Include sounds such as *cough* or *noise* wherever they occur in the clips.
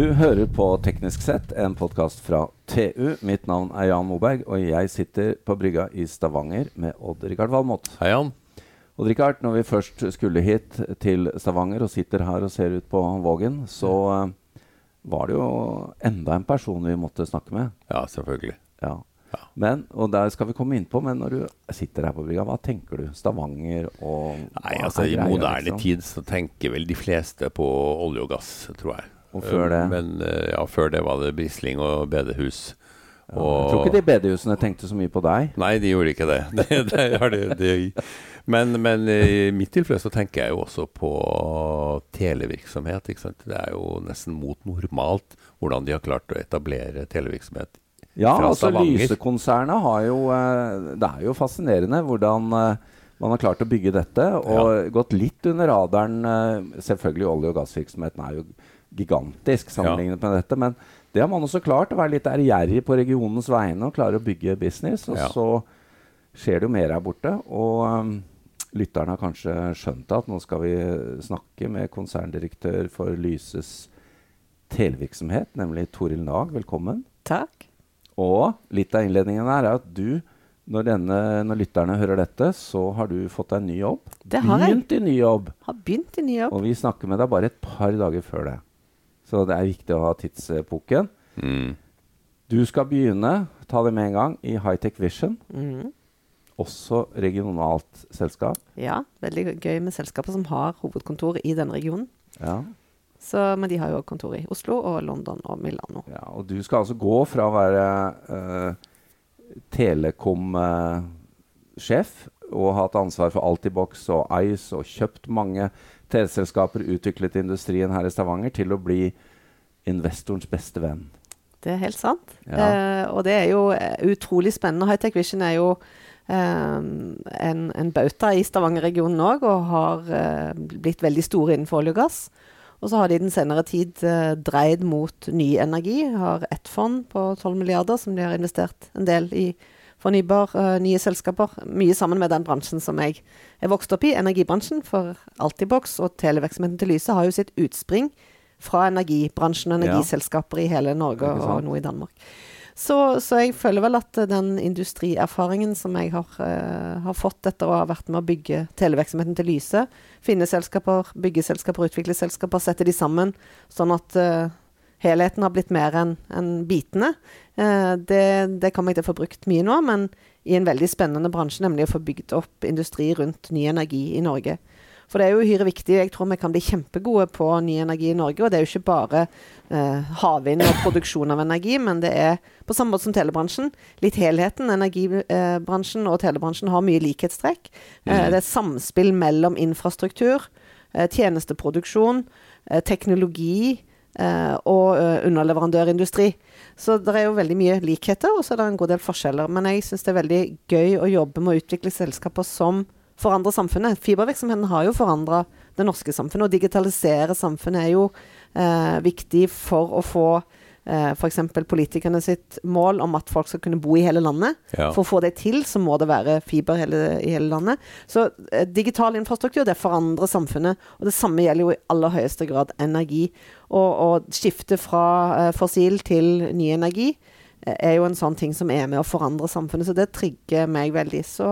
Du hører på Teknisk sett, en podkast fra TU. Mitt navn er Jan Moberg, og jeg sitter på brygga i Stavanger med Odd-Rikard Valmot. Hei, Jan. Odd-Rikard, når vi først skulle hit til Stavanger og sitter her og ser ut på Vågen, så uh, var det jo enda en person vi måtte snakke med. Ja, selvfølgelig. Ja. ja. Men, og der skal vi komme inn på, men når du sitter her på brygga, hva tenker du? Stavanger og Nei, altså I moderne liksom? tid så tenker vel de fleste på olje og gass, tror jeg. Og før det? Men eh, ja, før det var det Brisling og bedehus. Ja, jeg tror ikke de bedehusene tenkte så mye på deg. Nei, de gjorde ikke det. *laughs* det, det, det men, men, i mitt tilfelle så tenker jeg jo også på televirksomhet. ikke sant? Det er jo nesten mot normalt hvordan de har klart å etablere televirksomhet ja, fra altså Lysekonsernet har jo eh, Det er jo fascinerende hvordan eh, man har klart å bygge dette. Og ja. gått litt under radaren. Selvfølgelig olje- og gassvirksomheten er jo gigantisk sammenlignet ja. med dette. Men det har man også klart, å være litt ærgjerrig på regionens vegne og klare å bygge business. Og ja. så skjer det jo mer her borte. Og um, lytterne har kanskje skjønt at nå skal vi snakke med konserndirektør for Lyses televirksomhet, nemlig Toril Nag. Velkommen. Takk. Og litt av innledningen her er at du når, denne, når, lytterne hører dette, så har du fått deg en ny jobb. Det har jeg. Begynt i ny jobb. Har begynt i ny jobb. Og vi snakker med deg bare et par dager før det. Så det er viktig å ha tidsepoken. Mm. Du skal begynne, ta det med en gang, i Hightech Vision. Mm. Også regionalt selskap. Ja, veldig gøy med selskaper som har hovedkontor i denne regionen. Ja. Så, men de har jo kontor i Oslo og London og Milano. Ja, og du skal altså gå fra å være uh, telekom-sjef uh, og hatt ansvar for Altibox og Ice og kjøpt mange TV-selskaper utviklet industrien her i Stavanger til å bli investorens beste venn. Det er helt sant. Ja. Eh, og det er jo eh, utrolig spennende. Hightech Vision er jo eh, en, en, bauta i Stavanger-regionen òg, og har eh, blitt veldig store innenfor olje og gass. Og så har de den senere tid eh, dreid mot ny energi. Har ett fond på 12 milliarder som de har investert en del i fornybar, uh, nye selskaper. Mye sammen med den bransjen som jeg er vokst opp i, energibransjen. For Altibox og televirksomheten til Lyse har jo sitt utspring fra energibransjen og energiselskaper i hele Norge og noe i Danmark. Så, så, jeg føler vel at den industrierfaringen som jeg har, uh, har, fått etter å ha vært med å bygge televirksomheten til Lyse, finne selskaper, bygge selskaper, utvikle selskaper, sette de sammen, sånn at uh, helheten har blitt mer enn en bitene. Eh, det, det jeg til å få brukt mye nå, men i en veldig spennende bransje, nemlig å få bygd opp industri rundt ny energi i Norge. For det er jo uhyre viktig. Jeg tror vi kan bli kjempegode på ny energi i Norge. Og det er jo ikke bare eh, havvind og produksjon av energi, men det er på samme måte som telebransjen. Litt helheten. Energibransjen og telebransjen har mye likhetstrekk. Eh, mm. det er samspill mellom infrastruktur, eh, tjenesteproduksjon, eh, teknologi eh, og uh, underleverandørindustri. Så det er jo veldig mye likheter, og så er det en god del forskjeller. Men jeg syns det er veldig gøy å jobbe med å utvikle selskaper som forandrer samfunnet. Fibervirksomheten har jo forandra det norske samfunnet, og digitalisere samfunnet er jo eh, viktig for å få eh, f.eks. politikerne sitt mål om at folk skal kunne bo i hele landet. Ja. For å få det til, så må det være fiber hele, i hele landet. Så eh, digital infrastruktur, det forandrer samfunnet. Og det samme gjelder jo i aller høyeste grad energi. Og, skifte fra eh, fossil til ny energi eh, er jo en sånn ting som er med å forandre samfunnet. Så det trigger meg veldig. Så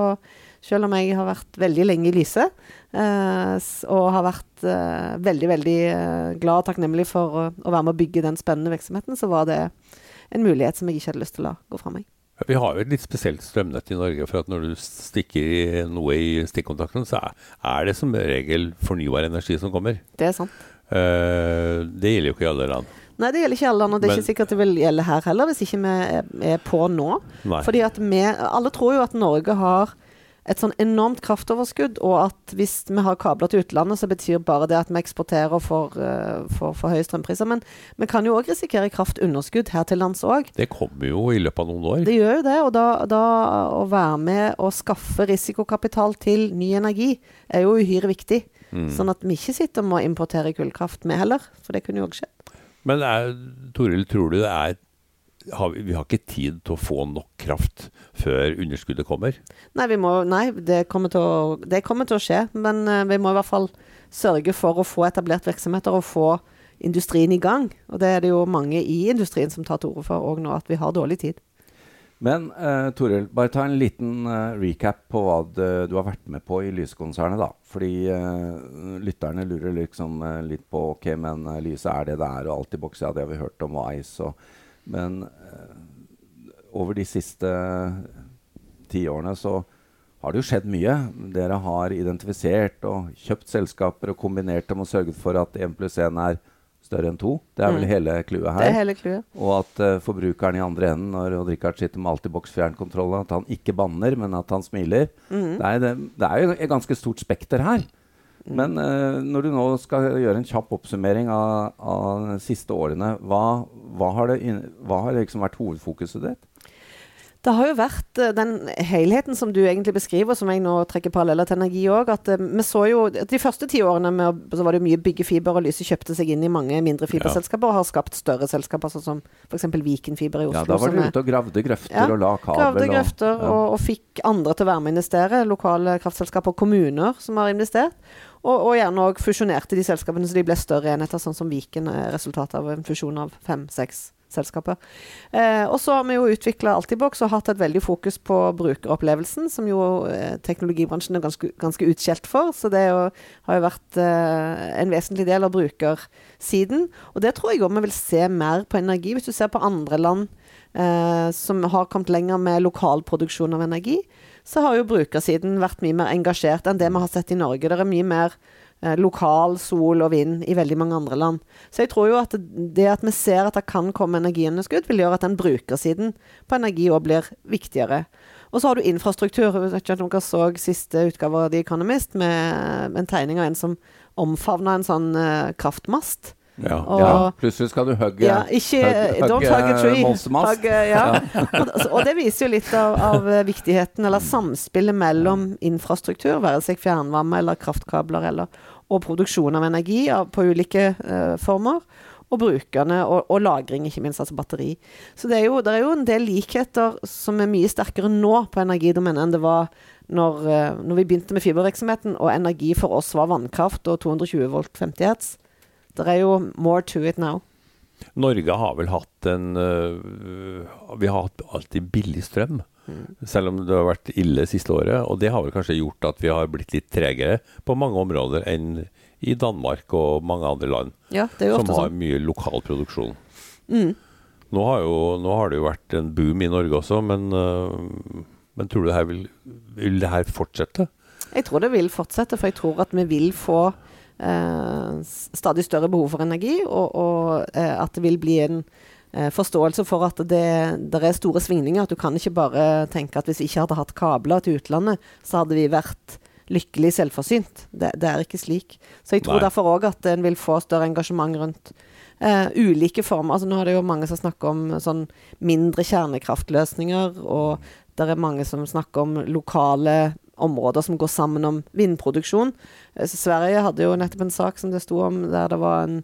selv om jeg har vært veldig lenge i Lyse, eh, og har vært eh, veldig, veldig eh, glad og takknemlig for å, å, være med å bygge den spennende virksomheten, så var det en mulighet som jeg ikke hadde lyst til å la gå fra meg. Vi har jo et litt spesielt strømnett i Norge. For at når du stikker noe i stikkontakten, så er det som regel fornybar energi som kommer. Det er sant. Uh, det gjelder jo ikke i alle land. Nei, det gjelder ikke alle land, og det er Men, ikke sikkert det vil gjelde her heller, hvis ikke vi er, er på nå. Nei. Fordi at vi Alle tror jo at Norge har et sånn enormt kraftoverskudd, og at hvis vi har kabler til utlandet, så betyr bare det at vi eksporterer og får for, for høye strømpriser. Men vi kan jo òg risikere kraftunderskudd her til lands òg. Det kommer jo i løpet av noen år. Det gjør jo det. Og da, da å være med og skaffe risikokapital til ny energi er jo uhyre viktig. Mm. Sånn at vi ikke sitter med å importere kullkraft, vi heller. For det kunne jo òg skjedd. Men Toril, tror du det er har vi, har ikke tid til å få nok kraft før underskuddet kommer? Nei, må, nei det, kommer å, det, kommer til å, skje. Men uh, vi må i hvert fall sørge for å få etablert virksomheter og få industrien i gang. Og det er det jo mange i industrien som tar til orde for òg nå, at vi har dårlig tid. Men uh, Toril, bare ta en liten uh, recap på hva det, du har vært med på i Lysekonsernet. da. Fordi uh, lytterne lurer liksom litt på ok, men Lyse er det det er, og Altibox, ja, det har vi hørt om, og Ice. Og, men over de siste tiårene så har det jo skjedd mye. Dere har identifisert og kjøpt selskaper og kombinert dem og sørget for at 1 pluss 1 er større enn to. Det er vel mm. hele clouet her. Det er hele kluet. Og at uh, forbrukeren i andre enden, når Odd Rikard sitter med Altibox fjernkontroll, at han ikke banner, men at han smiler. Mm. Det, er, det, det, er, jo et ganske stort spekter her. Men uh, når du nå skal gjøre en kjapp oppsummering av, av de siste årene, hva, hva har, det, hva har liksom vært hovedfokuset ditt? Det har jo vært uh, den helheten som du egentlig beskriver, som jeg nå trekker paralleller til energi òg. At vi så jo De første ti årene med, så var det mye byggefiber, og Lyse kjøpte seg inn i mange mindre fiberselskaper ja. og har skapt større selskaper, sånn som f.eks. Vikenfiber i Oslo. Ja, da var du ute og gravde grøfter ja, og la kabel. Gravde grøfter og, ja. og, og, fikk andre til å være med å investere. Lokale kraftselskaper, og kommuner som har investert. Og, og gjerne òg fusjonerte de selskapene så de ble større enheter, sånn som Viken er resultatet av en fusjon av fem-seks selskaper. Eh, og så har vi jo utvikla Altibox og hatt et veldig fokus på brukeropplevelsen, som jo eh, teknologibransjen er ganske, ganske, utskjelt for. Så det jo, har jo vært eh, en vesentlig del av brukersiden. Og det tror jeg òg vi vil se mer på energi. Hvis du ser på andre land eh, som har kommet lenger med lokalproduksjon av energi, så har jo brukersiden vært mye mer engasjert enn det vi har sett i Norge. Det er mye mer Eh, lokal sol og vind i veldig mange andre land. Så jeg tror jo at det at vi ser at det kan komme energiunderskudd, vil gjøre at den brukersiden på energi òg blir viktigere. Og så har du infrastruktur. Jeg vet ikke om dere så siste utgave av The Economist med en tegning av en som omfavna en sånn eh, kraftmast. Ja. Og, ja. Plutselig skal du hugge ja, ikke, hug, Don't hug a tree. Hug, ja. og, og, det viser jo litt av, av, viktigheten, eller samspillet mellom infrastruktur, være seg fjernvarme eller kraftkabler, eller, og produksjon av energi på ulike uh, former. Og brukerne, og, og, lagring, ikke minst, altså batteri. Så det er, jo, det er jo en del likheter som er mye sterkere nå på energidomenet enn det var når, uh, når vi begynte med fibervirksomheten, og energi for oss var vannkraft og 220 volt 50 hertz. Det er jo more to it now. Norge har vel hatt en uh, Vi har hatt alltid billig strøm. Mm. Selv om det har vært ille siste året. Og det har vel kanskje gjort at vi har blitt litt tregere på mange områder enn i Danmark og mange andre land ja, som har sånn. mye lokal produksjon. Mm. Nå, har jo, nå, har det jo vært en boom i Norge også, men, uh, men tror du det her vil, vil det her fortsette? Jeg tror det vil fortsette, for jeg tror at vi vil få stadig større behov for energi, og, og eh, at det vil bli en eh, forståelse for at det, det, er store svingninger. At du kan ikke bare tenke at hvis vi ikke hadde hatt kabler til utlandet, så hadde vi vært lykkelig selvforsynt. Det, det er ikke slik. Så jeg tror Nei. derfor òg at en vil få større engasjement rundt uh, ulike former. Altså Nå er det jo mange som snakker om sånn mindre kjernekraftløsninger, og det er mange som snakker om lokale områder som går sammen om vindproduksjon. Eh, Sverige hadde jo nettopp en sak som det sto om, der det var en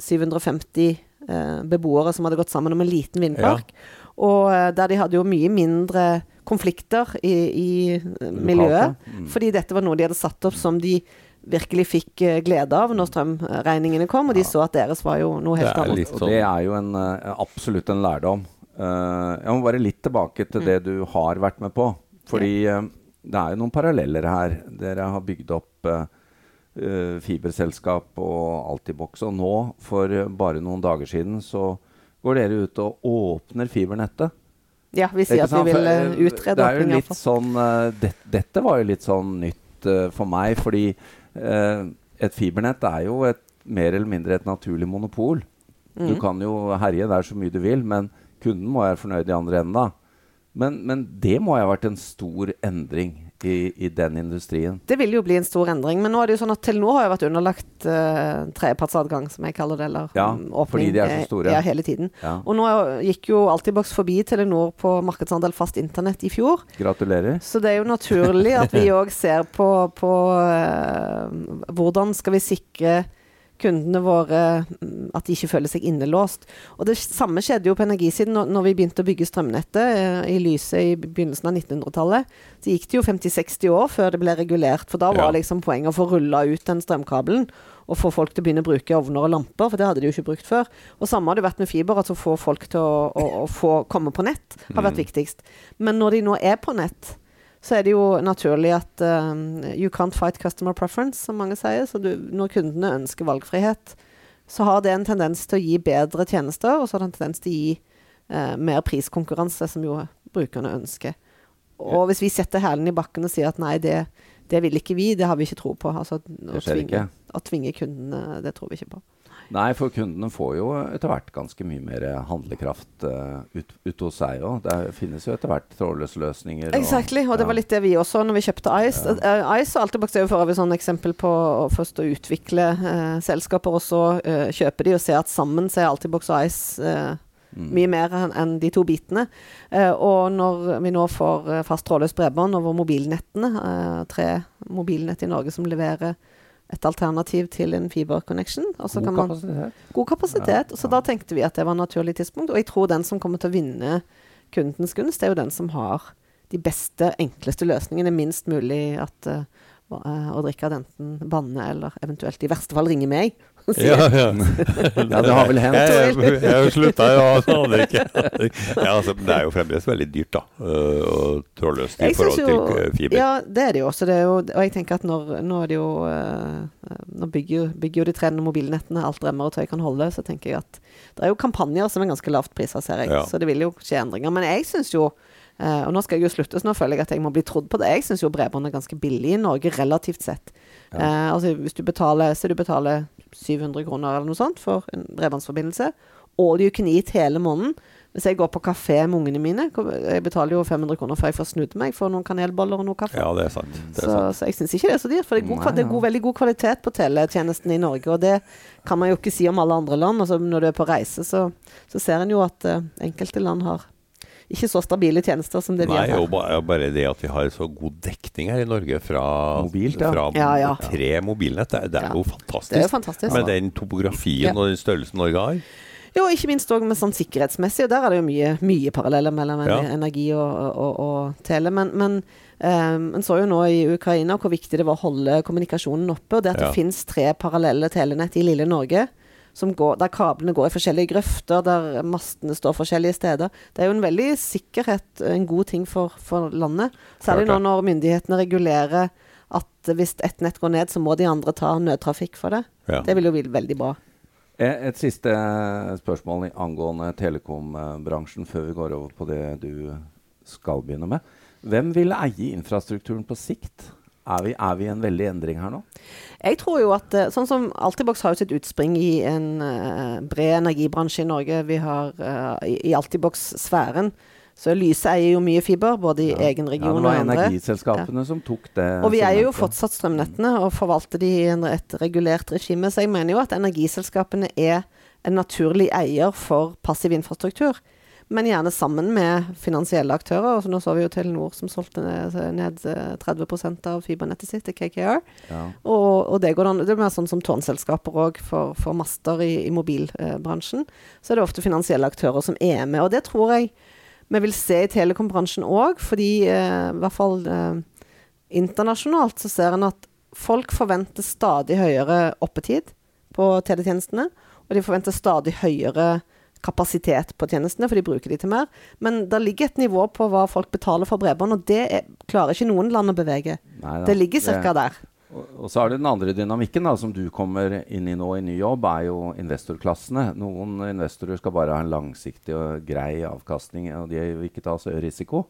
750 eh, beboere som hadde gått sammen om en liten vindpark. Ja. Og eh, der de hadde jo mye mindre konflikter i, i eh, miljøet. Mm. Fordi dette var noe de hadde satt opp som de virkelig fikk glede av når strømregningene kom, og de ja. så at deres var jo noe helt annet. Sånn. Og det er jo en, absolutt en lærdom. Uh, jeg må bare litt tilbake til mm. det du har vært med på. Fordi uh, det er jo noen paralleller her. Dere har bygd opp uh, fiberselskap og Altibox. Og nå, for bare noen dager siden, så går dere ut og åpner fibernettet. Ja, vi sier at vi vil utrede det er jo litt sånn, uh, det, Dette var jo litt sånn nytt uh, for meg, fordi et fibernett er jo et, mer eller mindre et naturlig monopol. Mm. Du kan jo herje der så mye du vil, men kunden må være fornøyd i andre enden da. Men, men, det må ha vært en stor endring i, i, den industrien? Det vil jo bli en stor endring. Men nå er det jo sånn at Telenor har jo vært underlagt uh, trepartsadgang, som jeg kaller det. Eller ja, åpning. Fordi de er så store. Ja, hele tiden. Ja. Og nå gikk jo Altibox forbi Telenor på markedsandel fast internett i fjor. Gratulerer. Så det er jo naturlig at vi *laughs* òg ser på, på uh, hvordan skal vi sikre kundene våre mm, at de ikke føler seg innelåst. Og Det samme skjedde jo på energisiden når, vi begynte å bygge strømnettet eh, i Lyse i begynnelsen av 1900-tallet. Så gikk det jo 50-60 år før det ble regulert, for da var ja. liksom poenget å få rulla ut den strømkabelen. og få folk til å begynne å bruke ovner og lamper, for det hadde de jo ikke brukt før. Og samme har det vært med fiber, at å få folk til å, å, å få komme på nett har vært mm. viktigst. Men når de nå er på nett, så er det jo naturlig at um, you can't fight customer preference, som mange sier. Så du, når kundene ønsker valgfrihet, så har det en tendens til å gi bedre tjenester, og så har det en tendens til å gi uh, mer priskonkurranse, som jo brukerne ønsker. Og hvis vi setter hælen i bakken og sier at nei, det, det vil ikke vi, det har vi ikke tro på. Altså, å, tvinge, å tvinge kundene, det tror vi ikke på. Nei, for kundene får jo etter hvert ganske mye mer handlekraft uh, ut, ut, hos seg òg. Det finnes jo etter hvert trådløse løsninger. Exactly, og, og det var litt det vi også når vi kjøpte Ice. Ja. Uh, Ice og Altibox er jo for øvrig sånn eksempel på først å utvikle uh, selskaper, og så kjøpe de og se at sammen så er Altibox og Ice Mm. Mye mer enn de to bitene. Eh, og når vi nå får fast trådløst bredbånd over mobilnettene, eh, tre mobilnett i Norge som leverer et alternativ til en fiberconnection. God man, kapasitet. God kapasitet. Ja, så ja. da tenkte vi at det var et naturlig tidspunkt. Og jeg tror den som kommer til å vinne kundens gunst, det er jo den som har de beste, enkleste løsningene. Minst mulig at uh, drikke av enten banne eller eventuelt i verste fall ringe meg ja, ja. *laughs* ja, det har vel hendt. Jeg, jeg, jeg slutta jo å aner ikke. Ja, altså, det er jo fremdeles veldig dyrt, da. Og trådløst i forhold jo, til fiber. Ja, det er det jo også. Det jo, og jeg tenker at når, nå er det jo Nå bygger, bygger jo de tre mobilnettene alt remmer og tøy kan holde, så tenker jeg at det er jo kampanjer som er ganske lavt prisa, ser jeg. Ja. Så det vil jo skje endringer. Men jeg syns jo og nå skal jeg jo slutte, så nå føler jeg at jeg må bli trodd på det. Jeg syns jo bredbånd er ganske billig i Norge, relativt sett. Ja. Uh, altså hvis du betaler Så du betaler 700 kroner eller noe sånt for en bredbåndsforbindelse. All you can eat hele måneden. Hvis jeg går på kafé med ungene mine Jeg betaler jo 500 kroner før jeg får snudd meg for noen kanelboller og noe kaffe. Ja, det er sant. Det er så, sant. så, jeg syns ikke det er så dyrt. For det er, god, Nei, det er god, veldig god kvalitet på teletjenesten i Norge. Og det kan man jo ikke si om alle andre land. Altså, når du er på reise, så, så ser en jo at uh, enkelte land har ikke så stabile tjenester som det vi har. Nei, og bare, bare det at vi har så god dekning her i Norge fra, Mobilt, ja. fra ja, ja. tre mobilnett, det, det er jo fantastisk. Det er jo fantastisk. Med den topografien og den størrelsen Norge har. Jo, ikke minst òg med sånn sikkerhetsmessig, og der er det jo mye, mye paralleller mellom energi og, og, og tele. Men, men um, en så jo nå i Ukraina hvor viktig det var å holde kommunikasjonen oppe, og det at det finnes tre parallelle telenett i lille Norge går, der kablene går i forskjellige grøfter, der mastene står forskjellige steder. Det er jo en veldig sikkerhet, en god ting for, for landet. Særlig nå når myndighetene regulerer at hvis ett nett går ned, så må de andre ta nødtrafikk for det. Ja. Det vil jo bli veldig bra. Et, et siste spørsmål angående telekombransjen før vi går over på det du skal begynne med. Hvem vil eie infrastrukturen på sikt? Er vi, er vi i en veldig endring her nå? Jeg tror jo at eh, Sånn som Altibox har jo sitt utspring i en uh, bred energibransje i Norge. Vi har uh, i, i Altibox-sfæren. Så Lyse eier jo mye fiber, både i ja. egen region og andre. Ja, det var energiselskapene ja. som tok det. Og vi eier jo fortsatt strømnettene og forvalter de i et regulert regime. Så jeg mener jo at energiselskapene er en naturlig eier for passiv infrastruktur men gjerne sammen med finansielle aktører. Altså, nå så vi jo Telenor som solgte ned, 30 eh, av fibernettet sitt til KKR. Ja. Og, og, det går an, det er mer sånn som tårnselskaper òg for, for, master i, i mobilbransjen. Så er det ofte finansielle aktører som er med. Og det tror jeg vi vil se i telekombransjen òg, fordi eh, i hvert fall eh, internasjonalt så ser en at folk forventer stadig høyere oppetid på teletjenestene. Og de forventer stadig høyere kapasitet på tjenestene, for de bruker de til mer. Men det ligger et nivå på hva folk betaler for bredbånd, og det er, klarer ikke noen land å bevege. Neida, det ligger ca. der. Og, og, så er det den andre dynamikken da, som du kommer inn i nå i ny jobb, er jo investorklassene. Noen investorer skal bare ha en langsiktig og grei avkastning, og de vil ikke ta så risiko.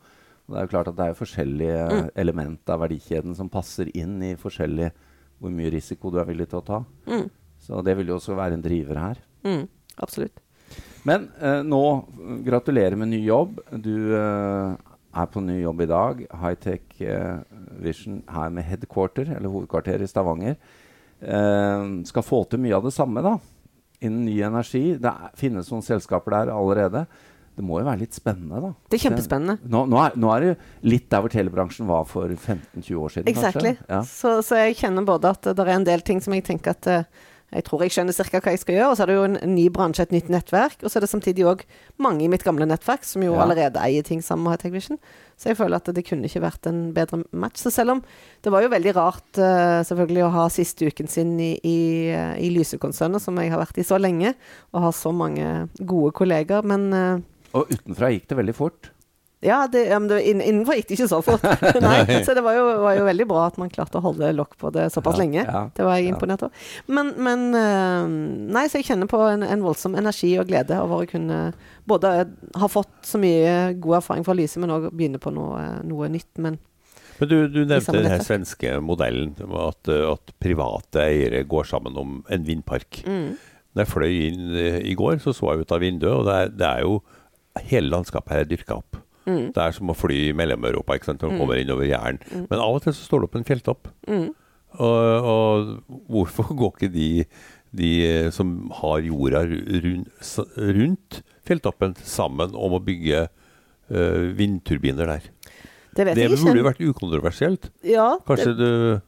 Og det er jo klart at det er forskjellige mm. element av verdikjeden som passer inn i forskjellig hvor mye risiko du er villig til å ta. Mm. Så det vil jo også være en driver her. Mm, absolutt. Men eh, nå, gratulerer med ny jobb. Du eh, er på ny jobb i dag. Hightech eh, Vision her med headquarter, eller hovedkvarter i Stavanger. Eh, skal få til mye av det samme da, innen ny energi. Det er, finnes noen selskaper der allerede. Det må jo være litt spennende, da. Det er kjempespennende. Nå, nå, er, nå er, det litt der hvor telebransjen var for 15-20 år siden. Exactly. Ja. Så, så, jeg kjenner både at det er en del ting som jeg tenker at uh, jeg tror jeg skjønner ca. hva jeg skal gjøre. Og så er det jo en, ny bransje, et nytt nettverk. Og så er det samtidig òg mange i mitt gamle nettverk som jo ja. allerede eier ting sammen med Hightech Vision. Så jeg føler at det kunne ikke vært en bedre match. Så selv om det var jo veldig rart uh, selvfølgelig å ha siste uken sin i, i, i Lyse-konsernet, som jeg har vært i så lenge, og har så mange gode kolleger, men uh, Og utenfra gikk det veldig fort? Ja, det, ja men det, innenfor gikk det ikke så fort. *laughs* Nei, så det var jo, var jo, veldig bra at man klarte å holde lokk på det såpass ja, lenge. Ja, det var jeg imponert over. Men, men, eh, Nei, så jeg kjenner på en, en, voldsom energi og glede over å kunne både ha fått så mye god erfaring fra Lyse, men òg begynne på noe, noe nytt. Men men du, du nevnte den svenske modellen, at, at, private eiere går sammen om en vindpark. Mm. Når jeg fløy inn eh, i går, så så jeg ut av vinduet, og det er, det er jo Hele landskapet her er dyrka opp. Mm. Det er som å fly i Mellom-Europa ikke sant, når du mm. kommer innover Jæren. Mm. Men av og til så står det opp en fjelltopp. Mm. Og, og, hvorfor går ikke de, de som har jorda rundt, rundt fjelltoppen, sammen om å bygge uh, vindturbiner der? Det, vet det burde jo vært ukontroversielt. Ja, det,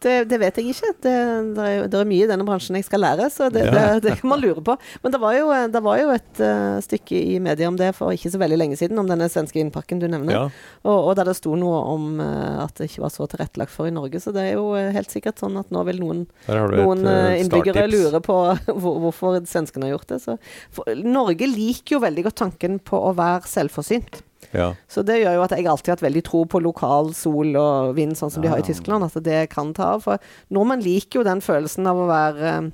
det, det, vet jeg ikke. Det, er, er, mye i denne bransjen jeg skal lære, så det, ja. kan man lure på. Men det var jo, var jo et uh, stykke i media om det for ikke så veldig lenge siden, om denne svenske innpakken du nevner. Ja. Og, og, der det sto noe om uh, at det ikke var så tilrettelagt for i Norge. Så det er jo uh, helt sikkert sånn at nå vil noen, noen innbyggere lure på *laughs* hvor, hvorfor svenskene har gjort det. Så, for, Norge liker jo veldig godt tanken på å være selvforsynt. Ja. Så det gjør jo at jeg alltid har hatt veldig tro på lokal sol og vind, sånn som ja. de har i Tyskland. At det kan ta av. For nordmenn liker jo den følelsen av å være um,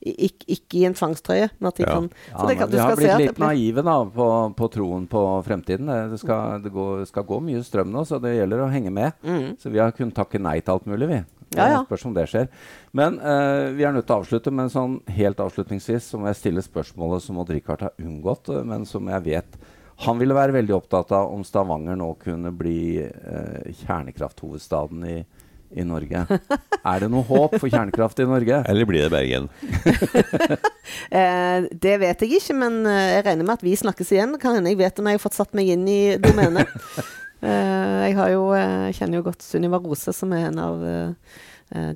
ikke, ikke, i en tvangstrøye. Men at de ja. kan så det, kan, Vi har blitt litt naive da, på, på, troen på fremtiden. Det skal, det går, skal, gå mye strøm nå, så det gjelder å henge med. Mm. Så vi har kunnet takke nei til alt mulig, vi. Ja, ja. Spørs om det skjer. Men uh, vi er nødt til å avslutte. Men sånn helt avslutningsvis så må jeg stille spørsmålet som Odd Rikard har unngått, men som jeg vet han ville være veldig opptatt av om Stavanger nå kunne bli eh, kjernekrafthovedstaden i, i Norge. *laughs* er det noe håp for kjernekraft i Norge? Eller blir det Bergen? *laughs* eh, det vet jeg ikke, men eh, jeg regner med at vi snakkes igjen. Kan hende jeg vet det når jeg har fått satt meg inn i domenet. *laughs* eh, jeg jo, eh, kjenner jo godt Sunniva Rose, som er en av Eh,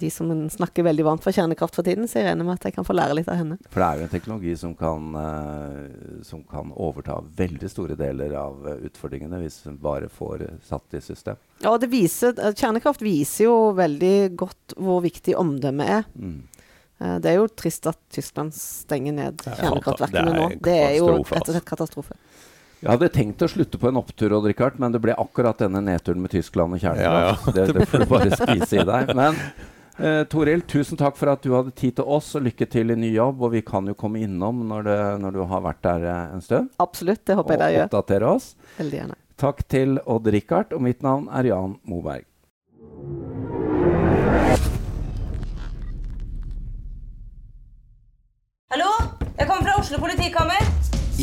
de som snakker veldig varmt for kjernekraft for tiden, så jeg regner med at jeg kan få lære litt av henne. For det er jo en teknologi som kan, uh, som kan overta veldig store deler av uh, utfordringene hvis hun bare får satt i system. Ja, det viser, kjernekraft viser jo veldig godt hvor viktig omdømmet er. Mm. Det er jo trist at Tyskland stenger ned kjernekraftverkene nå. Det er jo rett og slett katastrofe. Jeg hadde tenkt å slutte på en opptur, Odd Rikard, men det ble akkurat denne nedturen med Tyskland og kjernekraft. Ja, ja. det, det, får du bare spise i deg. Men eh, Toril, tusen takk for at du hadde tid til oss, og lykke til i ny jobb. Og vi kan jo komme innom når, det, når du har vært der eh, en stund. Absolutt, det håper jeg dere gjør. Og oppdatere oss. Veldig gjerne. Takk til Odd Rikard, og mitt navn er Jan Moberg.